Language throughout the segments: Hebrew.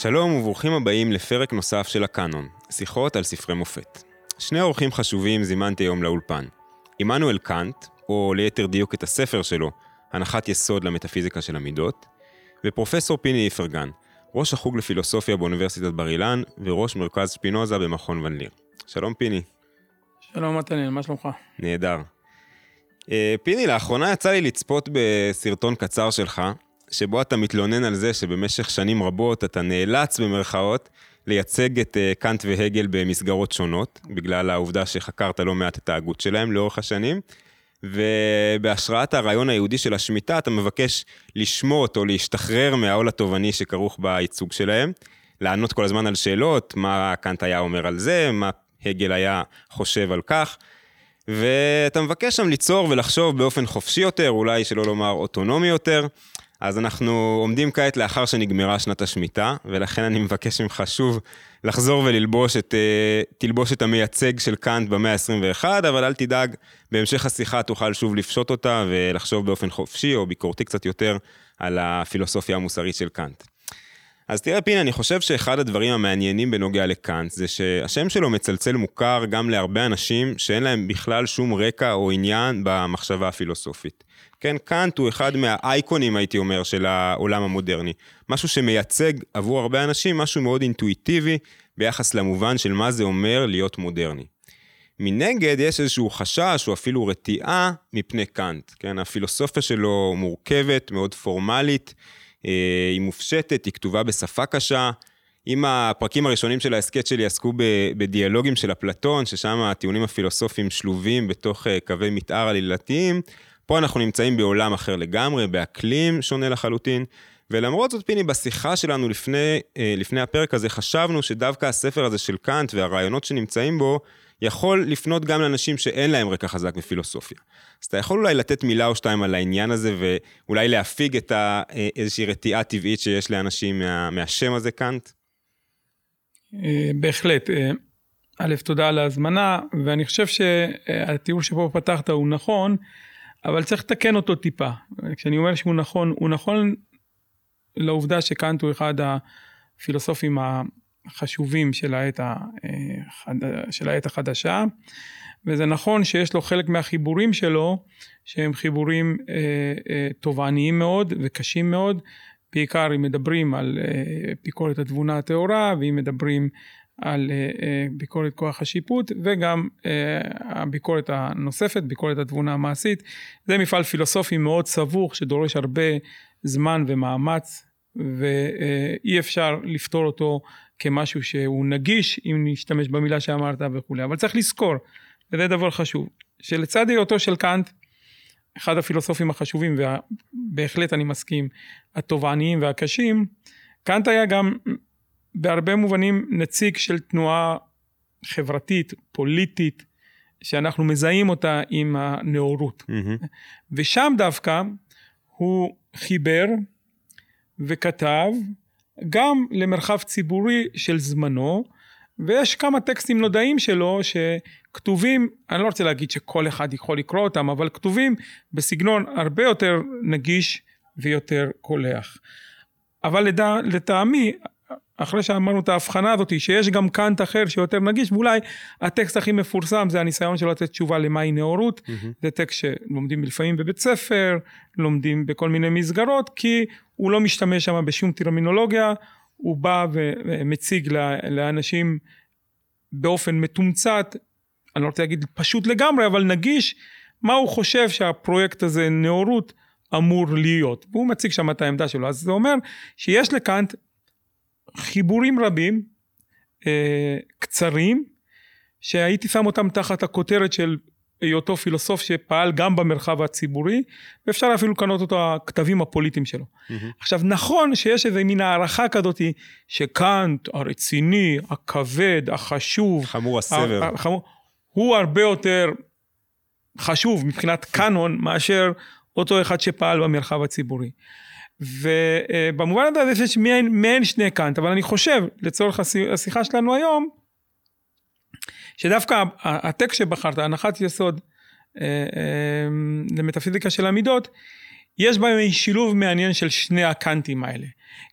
שלום וברוכים הבאים לפרק נוסף של הקאנון, שיחות על ספרי מופת. שני אורחים חשובים זימנתי היום לאולפן. עמנואל קאנט, או ליתר דיוק את הספר שלו, הנחת יסוד למטאפיזיקה של המידות, ופרופסור פיני איפרגן, ראש החוג לפילוסופיה באוניברסיטת בר אילן, וראש מרכז שפינוזה במכון ון ליר. שלום פיני. שלום מתנאל, מה שלומך? נהדר. אה, פיני, לאחרונה יצא לי לצפות בסרטון קצר שלך, שבו אתה מתלונן על זה שבמשך שנים רבות אתה נאלץ במרכאות לייצג את אה, קאנט והגל במסגרות שונות, בגלל העובדה שחקרת לא מעט את ההגות שלהם לאורך השנים. ובהשראת הרעיון היהודי של השמיטה, אתה מבקש לשמוט או להשתחרר מהעול התובעני שכרוך בייצוג שלהם, לענות כל הזמן על שאלות, מה קאנט היה אומר על זה, מה הגל היה חושב על כך, ואתה מבקש שם ליצור ולחשוב באופן חופשי יותר, אולי שלא לומר אוטונומי יותר. אז אנחנו עומדים כעת לאחר שנגמרה שנת השמיטה, ולכן אני מבקש ממך שוב לחזור וללבוש את, uh, תלבוש את המייצג של קאנט במאה ה-21, אבל אל תדאג, בהמשך השיחה תוכל שוב לפשוט אותה ולחשוב באופן חופשי או ביקורתי קצת יותר על הפילוסופיה המוסרית של קאנט. אז תראה פינה, אני חושב שאחד הדברים המעניינים בנוגע לקאנט זה שהשם שלו מצלצל מוכר גם להרבה אנשים שאין להם בכלל שום רקע או עניין במחשבה הפילוסופית. כן, קאנט הוא אחד מהאייקונים, הייתי אומר, של העולם המודרני. משהו שמייצג עבור הרבה אנשים משהו מאוד אינטואיטיבי ביחס למובן של מה זה אומר להיות מודרני. מנגד, יש איזשהו חשש או אפילו רתיעה מפני קאנט. כן, הפילוסופיה שלו מורכבת, מאוד פורמלית, היא מופשטת, היא כתובה בשפה קשה. אם הפרקים הראשונים של ההסכת שלי עסקו בדיאלוגים של אפלטון, ששם הטיעונים הפילוסופיים שלובים בתוך אה, קווי מתאר עלילתיים, פה אנחנו נמצאים בעולם אחר לגמרי, באקלים שונה לחלוטין. ולמרות זאת, פיני, בשיחה שלנו לפני, אה, לפני הפרק הזה, חשבנו שדווקא הספר הזה של קאנט והרעיונות שנמצאים בו, יכול לפנות גם לאנשים שאין להם רקע חזק בפילוסופיה. אז אתה יכול אולי לתת מילה או שתיים על העניין הזה, ואולי להפיג את ה, אה, איזושהי רתיעה טבעית שיש לאנשים מה, מהשם הזה, קאנט? אה, בהחלט. א', תודה על ההזמנה, ואני חושב שהתיאור שבו פתחת הוא נכון. אבל צריך לתקן אותו טיפה. כשאני אומר שהוא נכון, הוא נכון לעובדה שקאנט הוא אחד הפילוסופים החשובים של העת, של העת החדשה, וזה נכון שיש לו חלק מהחיבורים שלו, שהם חיבורים אה, אה, תובעניים מאוד וקשים מאוד, בעיקר אם מדברים על אה, ביקורת התבונה הטהורה, ואם מדברים על אה, אה, ביקורת כוח השיפוט וגם אה, הביקורת הנוספת, ביקורת התבונה המעשית. זה מפעל פילוסופי מאוד סבוך שדורש הרבה זמן ומאמץ ואי אפשר לפתור אותו כמשהו שהוא נגיש אם נשתמש במילה שאמרת וכולי. אבל צריך לזכור, וזה דבר חשוב, שלצד היותו של קאנט, אחד הפילוסופים החשובים ובהחלט אני מסכים, התובעניים והקשים, קאנט היה גם בהרבה מובנים נציג של תנועה חברתית, פוליטית, שאנחנו מזהים אותה עם הנאורות. Mm-hmm. ושם דווקא הוא חיבר וכתב גם למרחב ציבורי של זמנו, ויש כמה טקסטים נודעים שלו שכתובים, אני לא רוצה להגיד שכל אחד יכול לקרוא אותם, אבל כתובים בסגנון הרבה יותר נגיש ויותר קולח. אבל לטעמי אחרי שאמרנו את ההבחנה הזאת שיש גם קאנט אחר שיותר נגיש ואולי הטקסט הכי מפורסם זה הניסיון שלו לתת תשובה למהי נאורות. mm-hmm. זה טקסט שלומדים לפעמים בבית ספר לומדים בכל מיני מסגרות כי הוא לא משתמש שם בשום טרמינולוגיה. הוא בא ומציג לאנשים באופן מתומצת אני לא רוצה להגיד פשוט לגמרי אבל נגיש מה הוא חושב שהפרויקט הזה נאורות אמור להיות. והוא מציג שם את העמדה שלו. אז זה אומר שיש לקאנט חיבורים רבים, אה, קצרים, שהייתי שם אותם תחת הכותרת של היותו פילוסוף שפעל גם במרחב הציבורי, ואפשר אפילו לקנות אותו הכתבים הפוליטיים שלו. Mm-hmm. עכשיו נכון שיש איזה מין הערכה כזאתי, שקאנט הרציני, הכבד, החשוב, חמור הסבר, החמור, הוא הרבה יותר חשוב מבחינת קאנון מאשר אותו אחד שפעל במרחב הציבורי. ובמובן הזה יש מעין, מעין שני קאנט, אבל אני חושב, לצורך השיחה שלנו היום, שדווקא הטקסט שבחרת, הנחת יסוד אה, אה, למטאפיזיקה של המידות, יש בהם שילוב מעניין של שני הקאנטים האלה.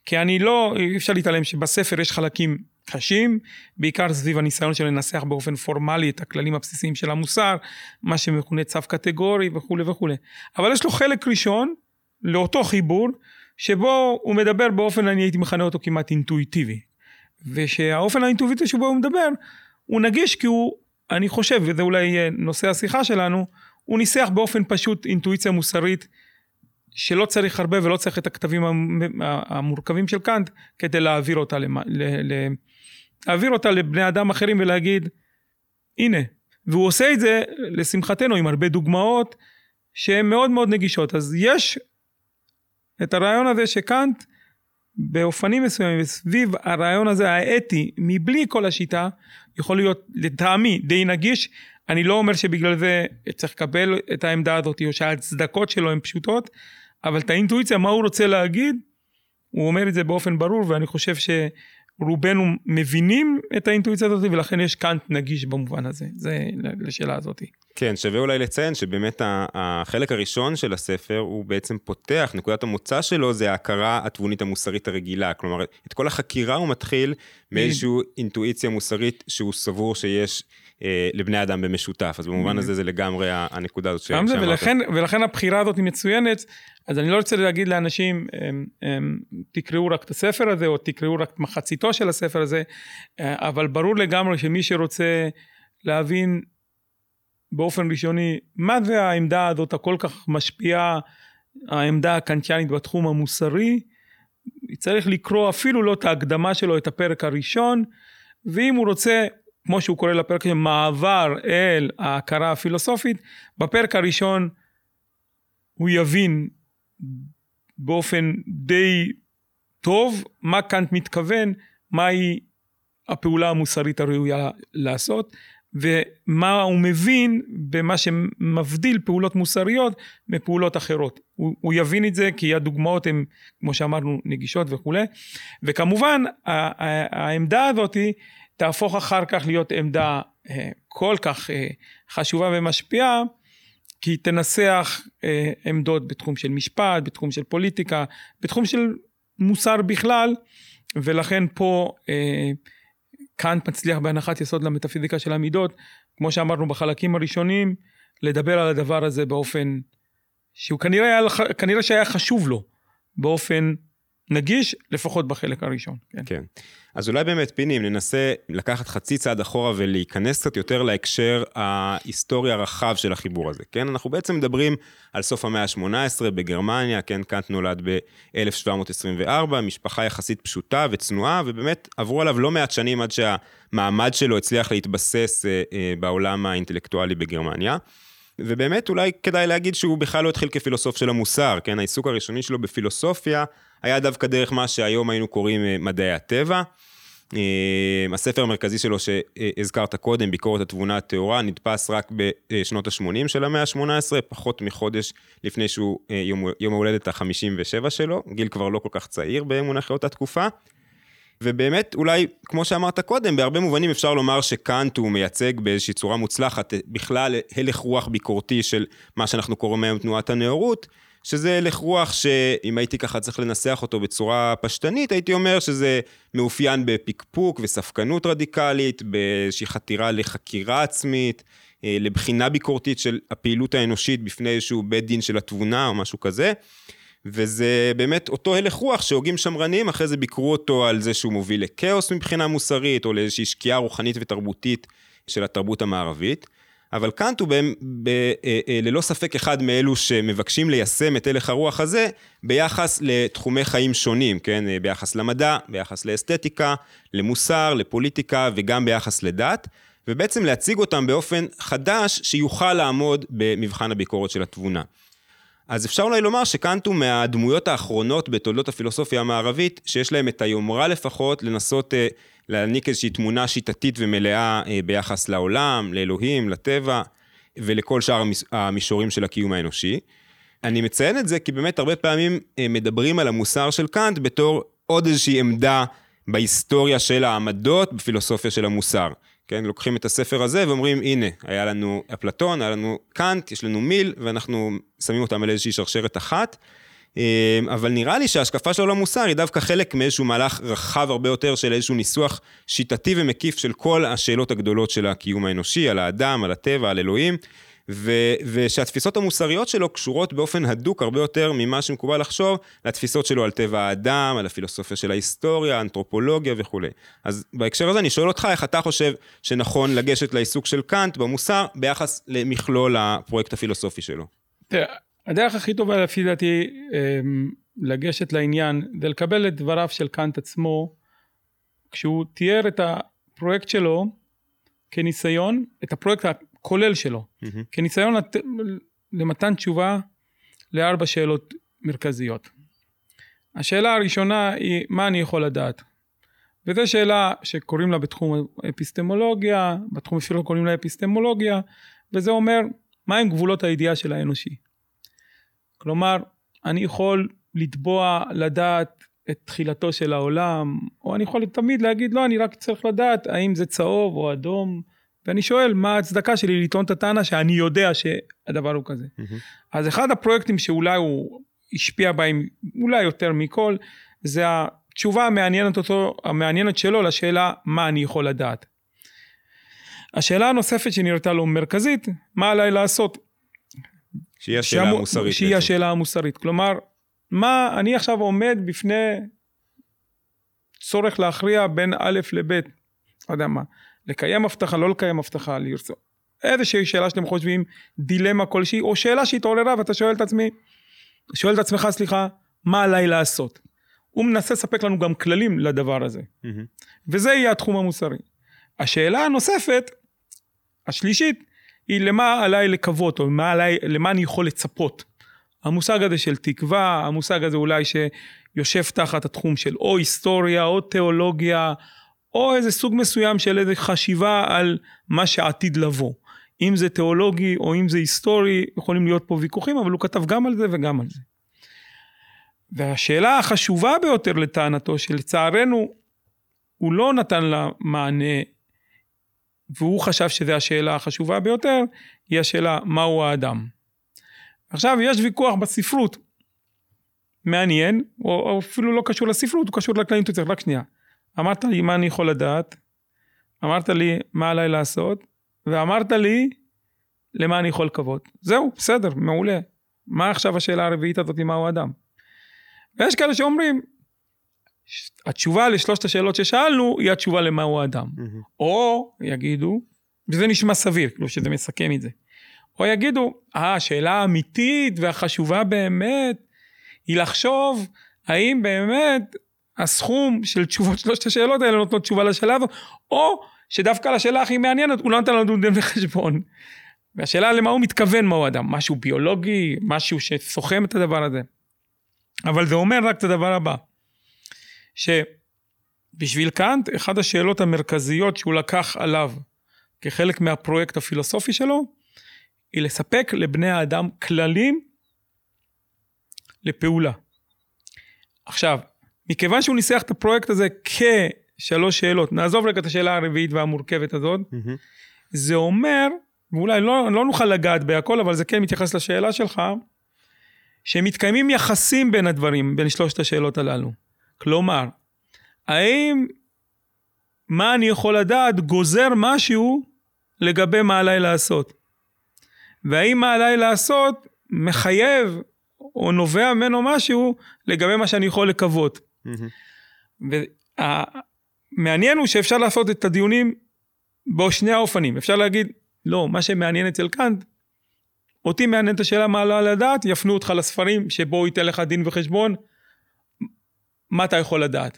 כי אני לא, אי אפשר להתעלם שבספר יש חלקים קשים, בעיקר סביב הניסיון של לנסח באופן פורמלי את הכללים הבסיסיים של המוסר, מה שמכונה צו קטגורי וכולי וכולי. אבל יש לו חלק ראשון לאותו חיבור, שבו הוא מדבר באופן, אני הייתי מכנה אותו כמעט אינטואיטיבי. ושהאופן האינטואיטיבי שבו הוא מדבר, הוא נגיש כי הוא, אני חושב, וזה אולי נושא השיחה שלנו, הוא ניסח באופן פשוט אינטואיציה מוסרית שלא צריך הרבה ולא צריך את הכתבים המורכבים של קאנט כדי להעביר אותה, למה, ל, ל, להעביר אותה לבני אדם אחרים ולהגיד, הנה. והוא עושה את זה, לשמחתנו, עם הרבה דוגמאות שהן מאוד מאוד נגישות. אז יש את הרעיון הזה שקאנט באופנים מסוימים, סביב הרעיון הזה האתי, מבלי כל השיטה, יכול להיות לטעמי די נגיש. אני לא אומר שבגלל זה צריך לקבל את העמדה הזאת, או שההצדקות שלו הן פשוטות, אבל את האינטואיציה, מה הוא רוצה להגיד, הוא אומר את זה באופן ברור, ואני חושב שרובנו מבינים את האינטואיציה הזאת, ולכן יש קאנט נגיש במובן הזה. זה לשאלה הזאת. כן, שווה אולי לציין שבאמת החלק הראשון של הספר, הוא בעצם פותח, נקודת המוצא שלו זה ההכרה התבונית המוסרית הרגילה. כלומר, את כל החקירה הוא מתחיל מאיזושהי אינטואיציה מוסרית שהוא סבור שיש לבני אדם במשותף. אז במובן הזה זה לגמרי הנקודה הזאת שאמרת. ולכן, ולכן הבחירה הזאת היא מצוינת. אז אני לא רוצה להגיד לאנשים, תקראו רק את הספר הזה, או תקראו רק מחציתו של הספר הזה, אה, אבל ברור לגמרי שמי שרוצה להבין באופן ראשוני, מה זה העמדה הזאת הכל כך משפיעה, העמדה הקנטיאנית בתחום המוסרי, צריך לקרוא אפילו לא את ההקדמה שלו, את הפרק הראשון, ואם הוא רוצה, כמו שהוא קורא לפרק מעבר אל ההכרה הפילוסופית, בפרק הראשון הוא יבין באופן די טוב מה קאנט מתכוון, מהי הפעולה המוסרית הראויה לעשות, ומה הוא מבין במה שמבדיל פעולות מוסריות מפעולות אחרות. הוא, הוא יבין את זה כי הדוגמאות הן, כמו שאמרנו, נגישות וכולי. וכמובן, העמדה הזאת תהפוך אחר כך להיות עמדה אה, כל כך אה, חשובה ומשפיעה, כי היא תנסח אה, עמדות בתחום של משפט, בתחום של פוליטיקה, בתחום של מוסר בכלל, ולכן פה קאנט מצליח בהנחת יסוד למטאפיזיקה של המידות, כמו שאמרנו בחלקים הראשונים, לדבר על הדבר הזה באופן שהוא כנראה, היה, כנראה שהיה חשוב לו, באופן נגיש, לפחות בחלק הראשון. כן. כן. אז אולי באמת, פיני, אם ננסה לקחת חצי צעד אחורה ולהיכנס קצת יותר להקשר ההיסטורי הרחב של החיבור הזה, כן? אנחנו בעצם מדברים על סוף המאה ה-18 בגרמניה, כן? קאנט נולד ב-1724, משפחה יחסית פשוטה וצנועה, ובאמת עברו עליו לא מעט שנים עד שהמעמד שלו הצליח להתבסס אה, אה, בעולם האינטלקטואלי בגרמניה. ובאמת אולי כדאי להגיד שהוא בכלל לא התחיל כפילוסוף של המוסר, כן? העיסוק הראשוני שלו בפילוסופיה היה דווקא דרך מה שהיום היינו קוראים אה, מדעי הטבע. אה, הספר המרכזי שלו שהזכרת קודם, ביקורת התבונה הטהורה, נדפס רק בשנות ה-80 של המאה ה-18, פחות מחודש לפני שהוא אה, יום, יום ההולדת ה-57 שלו, גיל כבר לא כל כך צעיר במונחי אותה תקופה. ובאמת, אולי, כמו שאמרת קודם, בהרבה מובנים אפשר לומר שקאנט הוא מייצג באיזושהי צורה מוצלחת בכלל הלך רוח ביקורתי של מה שאנחנו קוראים היום תנועת הנאורות, שזה הלך רוח שאם הייתי ככה צריך לנסח אותו בצורה פשטנית, הייתי אומר שזה מאופיין בפקפוק וספקנות רדיקלית, באיזושהי חתירה לחקירה עצמית, אה, לבחינה ביקורתית של הפעילות האנושית בפני איזשהו בית דין של התבונה או משהו כזה. וזה באמת אותו הלך רוח שהוגים שמרנים אחרי זה ביקרו אותו על זה שהוא מוביל לכאוס מבחינה מוסרית או לאיזושהי שקיעה רוחנית ותרבותית של התרבות המערבית. אבל קאנט הוא ב, אה, אה, ללא ספק אחד מאלו שמבקשים ליישם את הלך הרוח הזה ביחס לתחומי חיים שונים, כן? אה, ביחס למדע, ביחס לאסתטיקה, למוסר, לפוליטיקה וגם ביחס לדת, ובעצם להציג אותם באופן חדש שיוכל לעמוד במבחן הביקורת של התבונה. אז אפשר אולי לומר שקאנט הוא מהדמויות האחרונות בתולדות הפילוסופיה המערבית, שיש להם את היומרה לפחות לנסות להעניק איזושהי תמונה שיטתית ומלאה אה, ביחס לעולם, לאלוהים, לטבע ולכל שאר המישורים של הקיום האנושי. אני מציין את זה כי באמת הרבה פעמים אה, מדברים על המוסר של קאנט בתור עוד איזושהי עמדה בהיסטוריה של העמדות בפילוסופיה של המוסר. כן, לוקחים את הספר הזה ואומרים, הנה, היה לנו אפלטון, היה לנו קאנט, יש לנו מיל, ואנחנו שמים אותם על איזושהי שרשרת אחת. אה, אבל נראה לי שההשקפה של עולם מוסר היא דווקא חלק מאיזשהו מהלך רחב הרבה יותר של איזשהו ניסוח שיטתי ומקיף של כל השאלות הגדולות של הקיום האנושי, על האדם, על הטבע, על אלוהים. ו- ושהתפיסות המוסריות שלו קשורות באופן הדוק הרבה יותר ממה שמקובל לחשוב לתפיסות שלו על טבע האדם, על הפילוסופיה של ההיסטוריה, האנתרופולוגיה וכולי. אז בהקשר הזה אני שואל אותך איך אתה חושב שנכון לגשת לעיסוק של קאנט במוסר ביחס למכלול הפרויקט הפילוסופי שלו. תראה, הדרך הכי טובה לפי דעתי אמ, לגשת לעניין זה לקבל את דבריו של קאנט עצמו כשהוא תיאר את הפרויקט שלו כניסיון, את הפרויקט הכולל שלו, mm-hmm. כניסיון לת... למתן תשובה לארבע שאלות מרכזיות. השאלה הראשונה היא מה אני יכול לדעת? וזו שאלה שקוראים לה בתחום האפיסטמולוגיה, בתחום אפילו קוראים לה אפיסטמולוגיה, וזה אומר מהם גבולות הידיעה של האנושי. כלומר, אני יכול לתבוע, לדעת את תחילתו של העולם, או אני יכול תמיד להגיד, לא, אני רק צריך לדעת האם זה צהוב או אדום, ואני שואל, מה ההצדקה שלי לטעון את הטענה שאני יודע שהדבר הוא כזה. Mm-hmm. אז אחד הפרויקטים שאולי הוא השפיע בהם, אולי יותר מכל, זה התשובה המעניינת אותו, המעניינת שלו לשאלה, מה אני יכול לדעת. השאלה הנוספת שנראתה לו מרכזית, מה עליי לעשות? שהיא השאלה המוסרית. שהיא השאלה המוסרית. כלומר, מה, אני עכשיו עומד בפני צורך להכריע בין א' לב', לא יודע מה, לקיים הבטחה, לא לקיים הבטחה, לרצות. איזושהי שאלה שאתם חושבים, דילמה כלשהי, או שאלה שהתעוררה ואתה שואל את עצמי, שואל את עצמך, סליחה, מה עליי לעשות? הוא מנסה לספק לנו גם כללים לדבר הזה. Mm-hmm. וזה יהיה התחום המוסרי. השאלה הנוספת, השלישית, היא למה עליי לקוות, או למה, עליי, למה אני יכול לצפות. המושג הזה של תקווה, המושג הזה אולי שיושב תחת התחום של או היסטוריה, או תיאולוגיה, או איזה סוג מסוים של איזה חשיבה על מה שעתיד לבוא. אם זה תיאולוגי או אם זה היסטורי, יכולים להיות פה ויכוחים, אבל הוא כתב גם על זה וגם על זה. והשאלה החשובה ביותר לטענתו, שלצערנו הוא לא נתן לה מענה והוא חשב שזו השאלה החשובה ביותר, היא השאלה מהו האדם. עכשיו יש ויכוח בספרות, מעניין, או, או אפילו לא קשור לספרות, הוא קשור לכללים תוצר, רק שנייה. אמרת לי מה אני יכול לדעת, אמרת לי מה עליי לעשות, ואמרת לי למה אני יכול לקוות. זהו, בסדר, מעולה. מה עכשיו השאלה הרביעית הזאת, מהו אדם? ויש כאלה שאומרים, התשובה לשלושת השאלות ששאלנו היא התשובה למהו האדם. Mm-hmm. או יגידו, וזה נשמע סביר, כאילו שזה מסכם את זה. או יגידו, אה, השאלה האמיתית והחשובה באמת היא לחשוב האם באמת הסכום של תשובות שלושת השאלות האלה נותנות תשובה לשאלה הזאת, או שדווקא לשאלה הכי מעניינת הוא לא נתן לנו דין וחשבון. והשאלה למה הוא מתכוון מהו אדם, משהו ביולוגי, משהו שסוכם את הדבר הזה. אבל זה אומר רק את הדבר הבא. שבשביל קאנט, אחת השאלות המרכזיות שהוא לקח עליו כחלק מהפרויקט הפילוסופי שלו, היא לספק לבני האדם כללים לפעולה. עכשיו, מכיוון שהוא ניסח את הפרויקט הזה כשלוש שאלות, נעזוב רגע את השאלה הרביעית והמורכבת הזאת, mm-hmm. זה אומר, ואולי לא, לא נוכל לגעת בהכל, אבל זה כן מתייחס לשאלה שלך, שמתקיימים יחסים בין הדברים, בין שלושת השאלות הללו. כלומר, האם מה אני יכול לדעת גוזר משהו לגבי מה עליי לעשות? והאם מה עליי לעשות מחייב או נובע ממנו משהו לגבי מה שאני יכול לקוות. Mm-hmm. והמעניין הוא שאפשר לעשות את הדיונים בשני האופנים. אפשר להגיד, לא, מה שמעניין אצל קאנט, אותי מעניינת השאלה מה עליי לדעת, יפנו אותך לספרים שבו ייתן לך דין וחשבון, מה אתה יכול לדעת?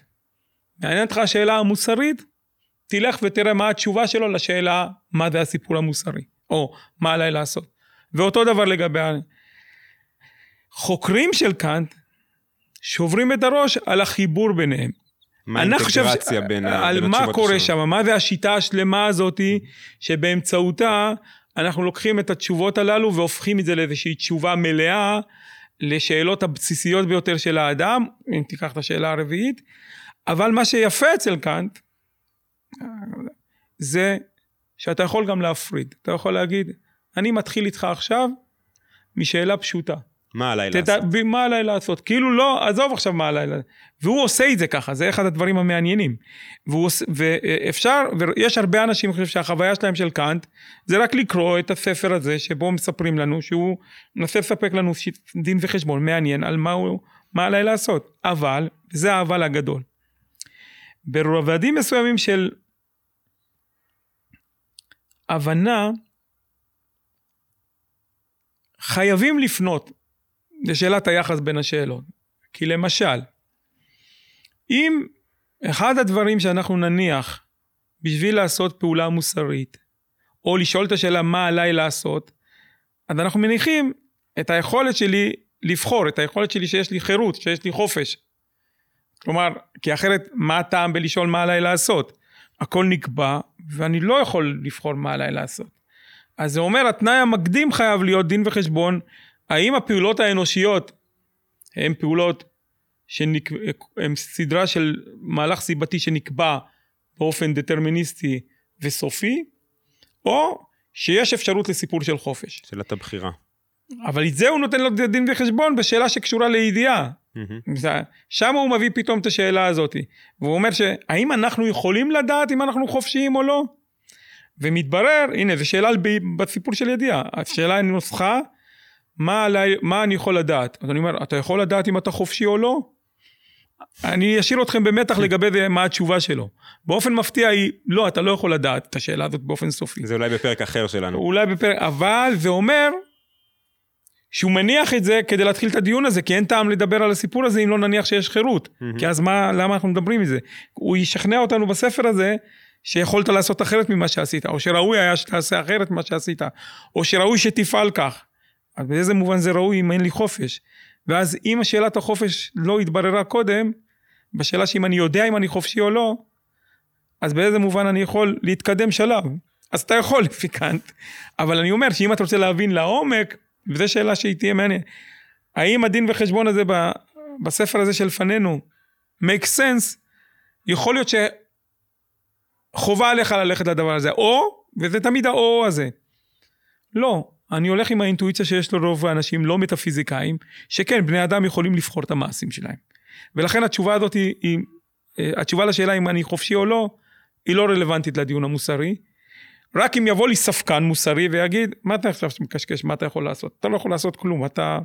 מעניינת אותך השאלה המוסרית? תלך ותראה מה התשובה שלו לשאלה מה זה הסיפור המוסרי, או מה עליי לעשות. ואותו דבר לגבי החוקרים של קאנט, שוברים את הראש על החיבור ביניהם. מה האינטגרציה בין התשובות על מה קורה שם, מה זה השיטה השלמה הזאתי, שבאמצעותה אנחנו לוקחים את התשובות הללו והופכים את זה לאיזושהי תשובה מלאה לשאלות הבסיסיות ביותר של האדם, אם תיקח את השאלה הרביעית, אבל מה שיפה אצל קאנט, זה שאתה יכול גם להפריד. אתה יכול להגיד, אני מתחיל איתך עכשיו משאלה פשוטתה. מה עליי תדע, לעשות? מה עליי לעשות? כאילו לא, עזוב עכשיו מה עליי לעשות. והוא עושה את זה ככה, זה אחד הדברים המעניינים. והוא עוש, ואפשר, ויש הרבה אנשים, אני חושב שהחוויה שלהם של קאנט, זה רק לקרוא את הספר הזה, שבו מספרים לנו שהוא מנסה לספק לנו ש- דין וחשבון מעניין על מה, הוא, מה עליי לעשות. אבל, וזה האבל הגדול, ברבדים מסוימים של הבנה, חייבים לפנות לשאלת היחס בין השאלות. כי למשל, אם אחד הדברים שאנחנו נניח בשביל לעשות פעולה מוסרית, או לשאול את השאלה מה עליי לעשות, אז אנחנו מניחים את היכולת שלי לבחור, את היכולת שלי שיש לי חירות, שיש לי חופש. כלומר, כי אחרת מה הטעם בלשאול מה עליי לעשות? הכל נקבע, ואני לא יכול לבחור מה עליי לעשות. אז זה אומר, התנאי המקדים חייב להיות דין וחשבון, האם הפעולות האנושיות הן פעולות שהן סדרה של מהלך סיבתי שנקבע באופן דטרמיניסטי וסופי, או שיש אפשרות לסיפור של חופש. שאלת הבחירה. אבל את זה הוא נותן לו דין וחשבון בשאלה שקשורה לידיעה. זה- שם הוא מביא פתאום את השאלה הזאת. והוא אומר שהאם אנחנו יכולים לדעת אם אנחנו חופשיים או לא? ומתברר, הנה, זו שאלה בסיפור של ידיעה. השאלה נוסחה, מה, עליי, מה אני יכול לדעת? אז אני אומר, אתה יכול לדעת אם אתה חופשי או לא? אני אשאיר אתכם במתח לגבי זה, מה התשובה שלו. באופן מפתיע היא, לא, אתה לא יכול לדעת את השאלה הזאת באופן סופי. זה אולי בפרק אחר שלנו. אולי בפרק, אבל זה אומר שהוא מניח את זה כדי להתחיל את הדיון הזה, כי אין טעם לדבר על הסיפור הזה אם לא נניח שיש חירות. מהמם. כי אז מה, למה אנחנו מדברים מזה? הוא ישכנע אותנו בספר הזה שיכולת לעשות אחרת ממה שעשית, או שראוי היה שתעשה אחרת ממה שעשית, או שראוי שתפעל כך. אז באיזה מובן זה ראוי אם אין לי חופש? ואז אם שאלת החופש לא התבררה קודם, בשאלה שאם אני יודע אם אני חופשי או לא, אז באיזה מובן אני יכול להתקדם שלב? אז אתה יכול לפי קאנט, אבל אני אומר שאם אתה רוצה להבין לעומק, וזו שאלה שהיא תהיה מעניינת, האם הדין וחשבון הזה בספר הזה שלפנינו make sense, יכול להיות שחובה עליך ללכת לדבר הזה, או, וזה תמיד האו הזה. לא, אני הולך עם האינטואיציה שיש לרוב האנשים לא מטאפיזיקאים, שכן, בני אדם יכולים לבחור את המעשים שלהם. ולכן התשובה הזאת היא, היא אה, התשובה לשאלה אם אני חופשי או לא, היא לא רלוונטית לדיון המוסרי. רק אם יבוא לי ספקן מוסרי ויגיד, מה אתה עכשיו מקשקש, מה אתה יכול לעשות? אתה לא יכול לעשות כלום, אתה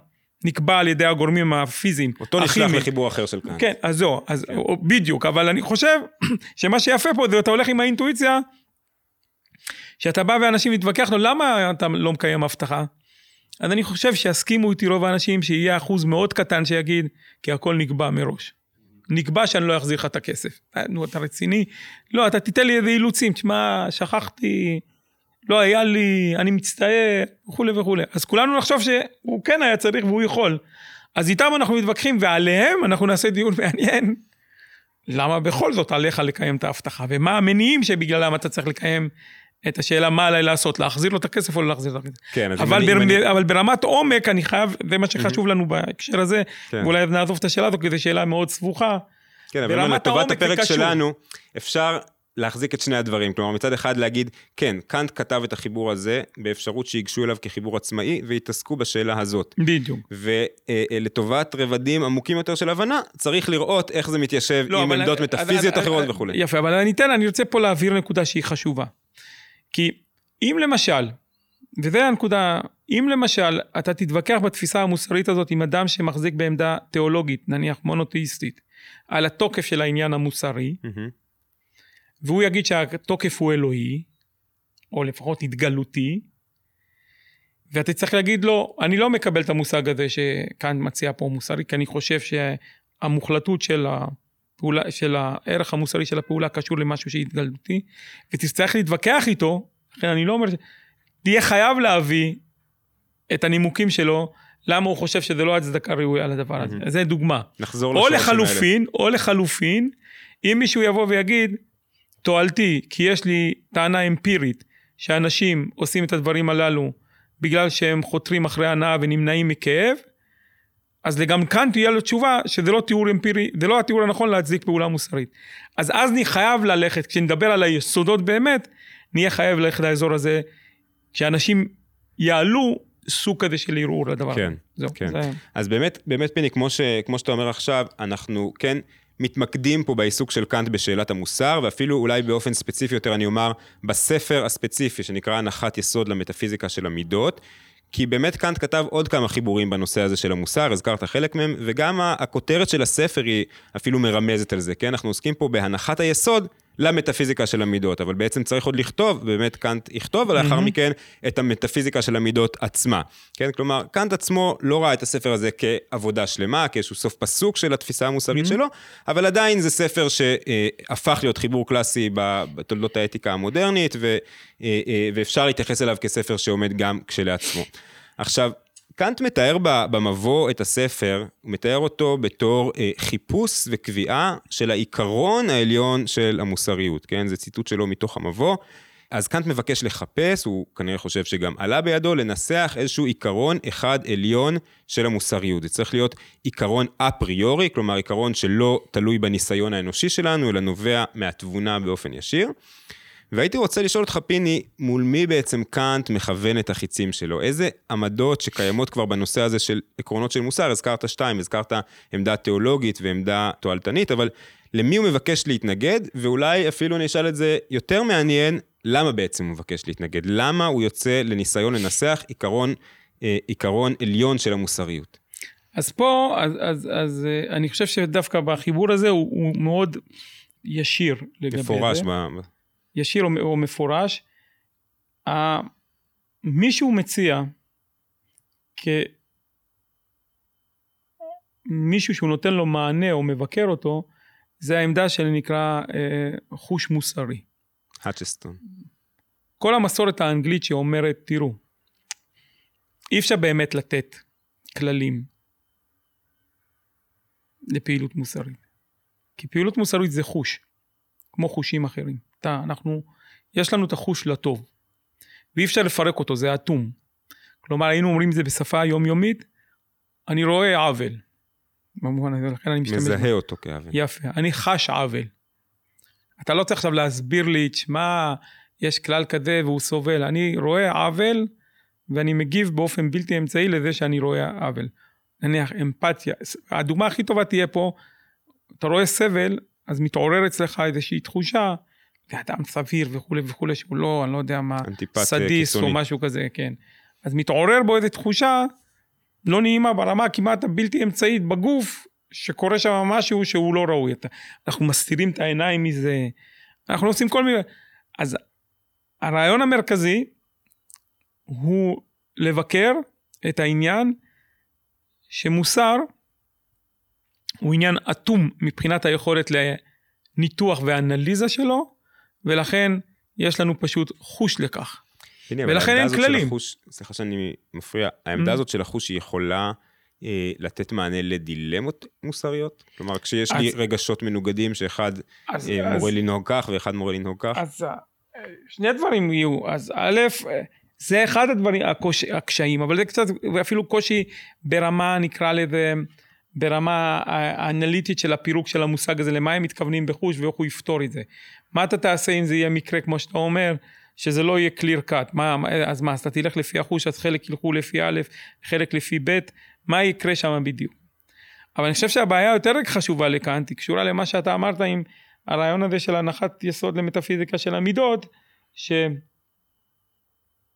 נקבע על ידי הגורמים הפיזיים, אותו נשלח. לחיבור אחר של קאנט. כן, אז זהו, אז כן. בדיוק, אבל אני חושב שמה שיפה פה זה אתה הולך עם האינטואיציה, שאתה בא ואנשים מתווכח לו, למה אתה לא מקיים הבטחה? אז אני חושב שיסכימו איתי רוב האנשים שיהיה אחוז מאוד קטן שיגיד, כי הכל נקבע מראש. נקבע שאני לא אחזיר לך את הכסף. נו, אתה רציני? לא, אתה תיתן לי איזה אילוצים, תשמע, שכחתי, לא היה לי, אני מצטער, וכולי וכולי. אז כולנו נחשוב שהוא כן היה צריך והוא יכול. אז איתם אנחנו מתווכחים, ועליהם אנחנו נעשה דיון מעניין. למה בכל זאת עליך לקיים את ההבטחה, ומה המניעים שבגללם אתה צריך לקיים את השאלה מה עליי לעשות, להחזיר לו את הכסף או לא להחזיר לו את הכסף. כן, אז אם אבל, אני- בר... אם אני- אבל ברמת עומק אני חייב, זה מה שחשוב לנו בהקשר הזה, כן. ואולי נעזוב את השאלה הזו, כי זו שאלה מאוד סבוכה. כן, אבל ברמת לטובת הפרק. שלנו, אפשר להחזיק את שני הדברים. כלומר, מצד אחד להגיד, כן, קאנט כתב את החיבור הזה באפשרות שיגשו אליו כחיבור עצמאי, ויתעסקו בשאלה הזאת. בדיוק. ולטובת רבדים עמוקים יותר של הבנה, צריך לראות איך זה מתיישב עם לא, אבל- עמדות מטאפיזיות אחרות וכולי. יפה, אבל אני אתן, אני רוצה פה להבהיר נקודה שהיא חשובה. כי אם למשל, וזו הנקודה, אם למשל אתה תתווכח בתפיסה המוסרית הזאת עם אדם שמחזיק בעמדה תיאולוגית, נניח מונותאיסטית, על התוקף של העניין המוסרי, מהמם. והוא יגיד שהתוקף הוא אלוהי, או לפחות התגלותי, ואתה צריך להגיד לו, אני לא מקבל את המושג הזה שכאן מציע פה מוסרי, כי אני חושב שהמוחלטות של הפעולה, של הערך המוסרי של הפעולה קשור למשהו שהתגלותי, ותצטרך להתווכח איתו, לכן אני לא אומר, תהיה חייב להביא את הנימוקים שלו, למה הוא חושב שזה לא הצדקה ראויה לדבר הזה. זה דוגמה. נחזור או. לחלופין, או לחלופין, אם מישהו יבוא ויגיד, תועלתי, כי יש לי טענה אמפירית שאנשים עושים את הדברים הללו בגלל שהם חותרים אחרי הנאה ונמנעים מכאב, אז גם כאן תהיה לו תשובה שזה לא תיאור אמפירי, זה לא התיאור הנכון להצדיק פעולה מוסרית. אז אז אני חייב ללכת, כשנדבר על היסודות באמת, נהיה חייב ללכת לאזור הזה, שאנשים יעלו סוג כזה של ערעור לדבר כן, הזה. זהו, כן. זה... אז באמת, באמת פיני, כמו, ש, כמו שאתה אומר עכשיו, אנחנו כן מתמקדים פה בעיסוק של קאנט בשאלת המוסר, ואפילו אולי באופן ספציפי יותר, אני אומר, בספר הספציפי שנקרא הנחת יסוד למטאפיזיקה של המידות. כי באמת קאנט כתב עוד כמה חיבורים בנושא הזה של המוסר, הזכרת חלק מהם, וגם הכותרת של הספר היא אפילו מרמזת על זה, כן? אנחנו עוסקים פה בהנחת היסוד למטאפיזיקה של המידות, אבל בעצם צריך עוד לכתוב, באמת קאנט יכתוב, ולאחר מהמם. מכן את המטאפיזיקה של המידות עצמה. כן? כלומר, קאנט עצמו לא ראה את הספר הזה כעבודה שלמה, כאיזשהו סוף פסוק של התפיסה המוסרית שלו, אבל עדיין זה ספר שהפך להיות חיבור קלאסי בתולדות האתיקה המודרנית, ו, אה, אה, ואפשר להתייחס אליו כספר שעומד גם כשלעצמו. עכשיו, קאנט מתאר במבוא את הספר, הוא מתאר אותו בתור אה, חיפוש וקביעה של העיקרון העליון של המוסריות, כן? זה ציטוט שלו מתוך המבוא. אז קאנט מבקש לחפש, הוא כנראה חושב שגם עלה בידו, לנסח איזשהו עיקרון אחד עליון של המוסריות. זה צריך להיות עיקרון אפריורי, כלומר עיקרון שלא תלוי בניסיון האנושי שלנו, אלא נובע מהתבונה באופן ישיר. והייתי רוצה לשאול אותך, פיני, מול מי בעצם קאנט מכוון את החיצים שלו? איזה עמדות שקיימות כבר בנושא הזה של עקרונות של מוסר? הזכרת שתיים, הזכרת עמדה תיאולוגית ועמדה תועלתנית, אבל למי הוא מבקש להתנגד? ואולי אפילו אני אשאל את זה יותר מעניין, למה בעצם הוא מבקש להתנגד? למה הוא יוצא לניסיון לנסח עיקרון, אה, עיקרון עליון של המוסריות? אז פה, אז, אז, אז אה, אני חושב שדווקא בחיבור הזה הוא, הוא מאוד ישיר לגבי מפורש זה. ב... ישיר או, או מפורש. ה- מישהו מציע כמישהו שהוא נותן לו מענה או מבקר אותו, זה העמדה שנקרא אה, חוש מוסרי. האצ'סטון. כל המסורת האנגלית שאומרת, תראו, אי אפשר באמת לתת כללים לפעילות מוסרית. כי פעילות מוסרית זה חוש, כמו חושים אחרים. אתה, אנחנו, יש לנו את החוש לטוב, ואי אפשר לפרק אותו, זה אטום. כלומר, היינו אומרים את זה בשפה יומיומית, אני רואה עוול. במובן הזה, לכן אני משתמש... מזהה אותו כעוול. יפה, אני חש עוול. אתה לא צריך עכשיו להסביר לי, תשמע, יש כלל כזה והוא סובל. אני רואה עוול ואני מגיב באופן בלתי אמצעי לזה שאני רואה עוול. נניח אמפתיה, הדוגמה הכי טובה תהיה פה, אתה רואה סבל, אז מתעורר אצלך איזושהי תחושה, לאדם סביר וכולי וכולי, שהוא לא, אני לא יודע מה, סדיסט או. משהו כזה, כן. אז מתעורר בו איזו תחושה לא נעימה ברמה כמעט הבלתי אמצעית בגוף, שקורה שם משהו שהוא לא ראוי. אנחנו מסתירים את העיניים מזה, אנחנו עושים כל מיני... אז הרעיון המרכזי הוא לבקר את העניין שמוסר הוא עניין אטום מבחינת היכולת לניתוח ואנליזה שלו, ולכן יש לנו פשוט חוש לכך. הנה, ולכן אין כללים. החוש, סליחה שאני מפריע, העמדה Mm. הזאת של החוש היא יכולה אה, לתת מענה לדילמות מוסריות? כלומר, כשיש לי אז- רגשות מנוגדים שאחד אז, אה, אז, מורה לנהוג כך ואחד מורה לנהוג כך, אז אה, שני דברים יהיו, אז א', אה, זה אחד הדברים, הקוש, הקשיים, אבל זה קצת, ואפילו קושי ברמה, נקרא לזה, ברמה האנליטית של הפירוק של המושג הזה, למה הם מתכוונים בחוש ואיך הוא יפתור את זה. מה אתה תעשה אם זה יהיה מקרה, כמו שאתה אומר, שזה לא יהיה clear cut, מה, אז מה, אז אתה תלך לפי החוש, אז חלק ילכו לפי א', חלק לפי ב', מה יקרה שם בדיוק. אבל אני חושב שהבעיה היותר חשובה לכאן, היא קשורה למה שאתה אמרת עם הרעיון הזה של הנחת יסוד למטאפיזיקה של המידות,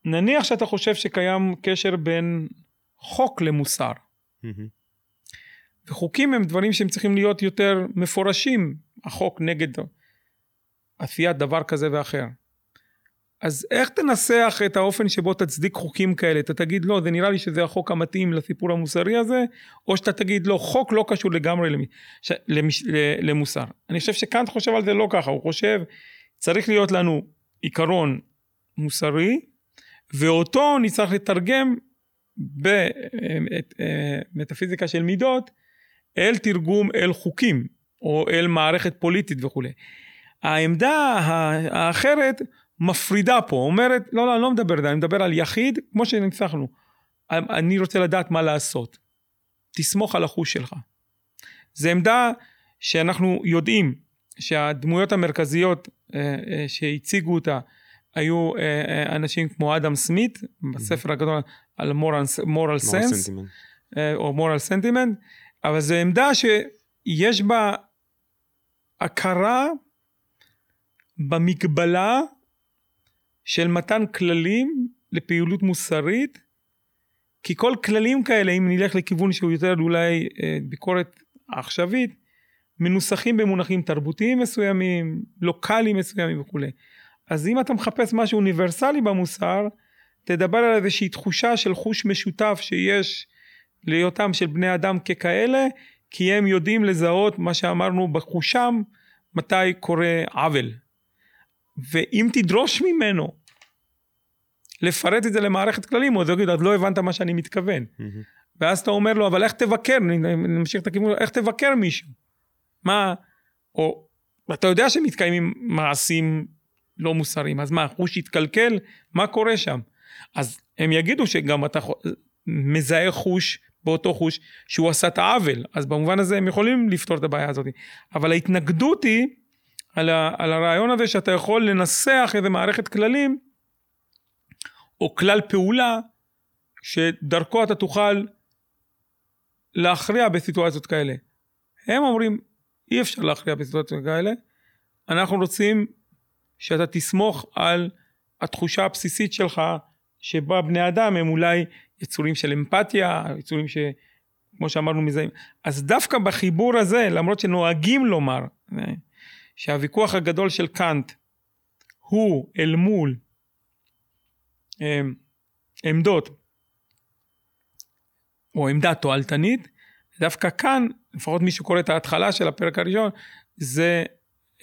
שנניח שאתה חושב שקיים קשר בין חוק למוסר. וחוקים הם דברים שהם צריכים להיות יותר מפורשים, החוק נגד עשיית דבר כזה ואחר. אז איך תנסח את האופן שבו תצדיק חוקים כאלה? אתה תגיד לא, זה נראה לי שזה החוק המתאים לסיפור המוסרי הזה, או שאתה תגיד לא, חוק לא קשור לגמרי. למש... ל- למוסר. אני חושב שקאנט חושב על זה לא ככה, הוא חושב צריך להיות לנו עיקרון מוסרי, ואותו נצטרך לתרגם במטאפיזיקה של מידות אל תרגום אל חוקים או אל מערכת פוליטית וכולי. העמדה האחרת מפרידה פה, אומרת לא לא אני לא מדבר אני מדבר על יחיד כמו שניסחנו. אני רוצה לדעת מה לעשות. תסמוך על החוש שלך. זו עמדה שאנחנו יודעים שהדמויות המרכזיות אה, אה, שהציגו אותה היו אה, אנשים כמו אדם סמית, בספר הגדול על moral sense, אה, או moral sentiment, אבל זו עמדה שיש בה הכרה במגבלה של מתן כללים לפעילות מוסרית, כי כל כללים כאלה, אם נלך לכיוון שהוא יותר אולי ביקורת עכשווית, מנוסחים במונחים תרבותיים מסוימים, לוקאליים מסוימים וכולי. אז אם אתה מחפש משהו אוניברסלי במוסר, תדבר על איזושהי תחושה של חוש משותף שיש להיותם של בני אדם ככאלה, כי הם יודעים לזהות מה שאמרנו בחושם, מתי קורה עוול. ואם תדרוש ממנו לפרט את זה למערכת כללים, הוא יגיד, אז לא הבנת מה שאני מתכוון. Mm-hmm. ואז אתה אומר לו, אבל איך תבקר, נמשיך את הכיוון, איך תבקר מישהו? מה, או, אתה יודע שמתקיימים מעשים לא מוסריים, אז מה, החוש יתקלקל? מה קורה שם? אז הם יגידו שגם אתה מזהה חוש באותו חוש שהוא עשה את העוול, אז במובן הזה הם יכולים לפתור את הבעיה הזאת. אבל ההתנגדות היא על, ה, על הרעיון הזה שאתה יכול לנסח איזה מערכת כללים, או כלל פעולה, שדרכו אתה תוכל להכריע בסיטואציות כאלה. הם אומרים, אי אפשר להכריע בסיטואציות כאלה, אנחנו רוצים שאתה תסמוך על התחושה הבסיסית שלך שבה בני אדם הם אולי יצורים של אמפתיה, יצורים ש... כמו שאמרנו מזהים. אז דווקא בחיבור הזה, למרות שנוהגים לומר שהוויכוח הגדול של קאנט הוא אל מול אמ, עמדות או עמדה תועלתנית, דווקא כאן, לפחות מי שקורא את ההתחלה של הפרק הראשון, זה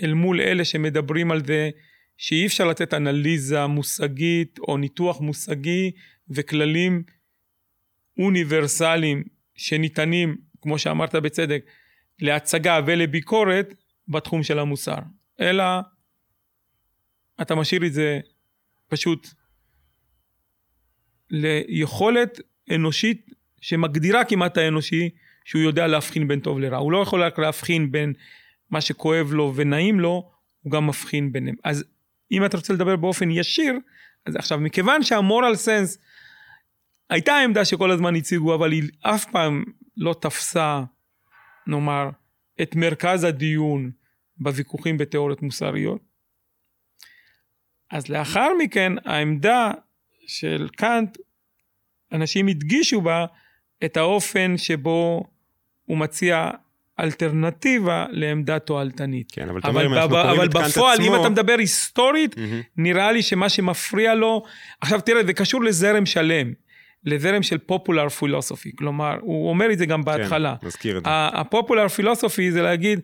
אל מול אלה שמדברים על זה שאי אפשר לתת אנליזה מושגית או ניתוח מושגי וכללים אוניברסליים שניתנים, כמו שאמרת בצדק, להצגה ולביקורת בתחום של המוסר, אלא אתה משאיר את זה פשוט ליכולת אנושית שמגדירה כמעט האנושי שהוא יודע להבחין בין טוב לרע. הוא לא יכול רק להבחין בין מה שכואב לו ונעים לו, הוא גם מבחין ביניהם. אז אם אתה רוצה לדבר באופן ישיר, אז עכשיו מכיוון שהמורל סנס הייתה עמדה שכל הזמן הציגו, אבל היא אף פעם לא תפסה, נאמר, את מרכז הדיון בוויכוחים בתיאוריות מוסריות. אז לאחר מכן העמדה של קאנט, אנשים הדגישו בה את האופן שבו הוא מציע אלטרנטיבה לעמדה תועלתנית. כן, אבל, אבל, אומר, אבל, אבל בפועל, עצמו... אם אתה מדבר היסטורית, mm-hmm. נראה לי שמה שמפריע לו, עכשיו תראה, זה קשור לזרם שלם, לזרם של Popularphilosophie, כלומר, הוא אומר את זה גם בהתחלה. כן, נזכיר את זה. ה Popularphilosophie זה להגיד,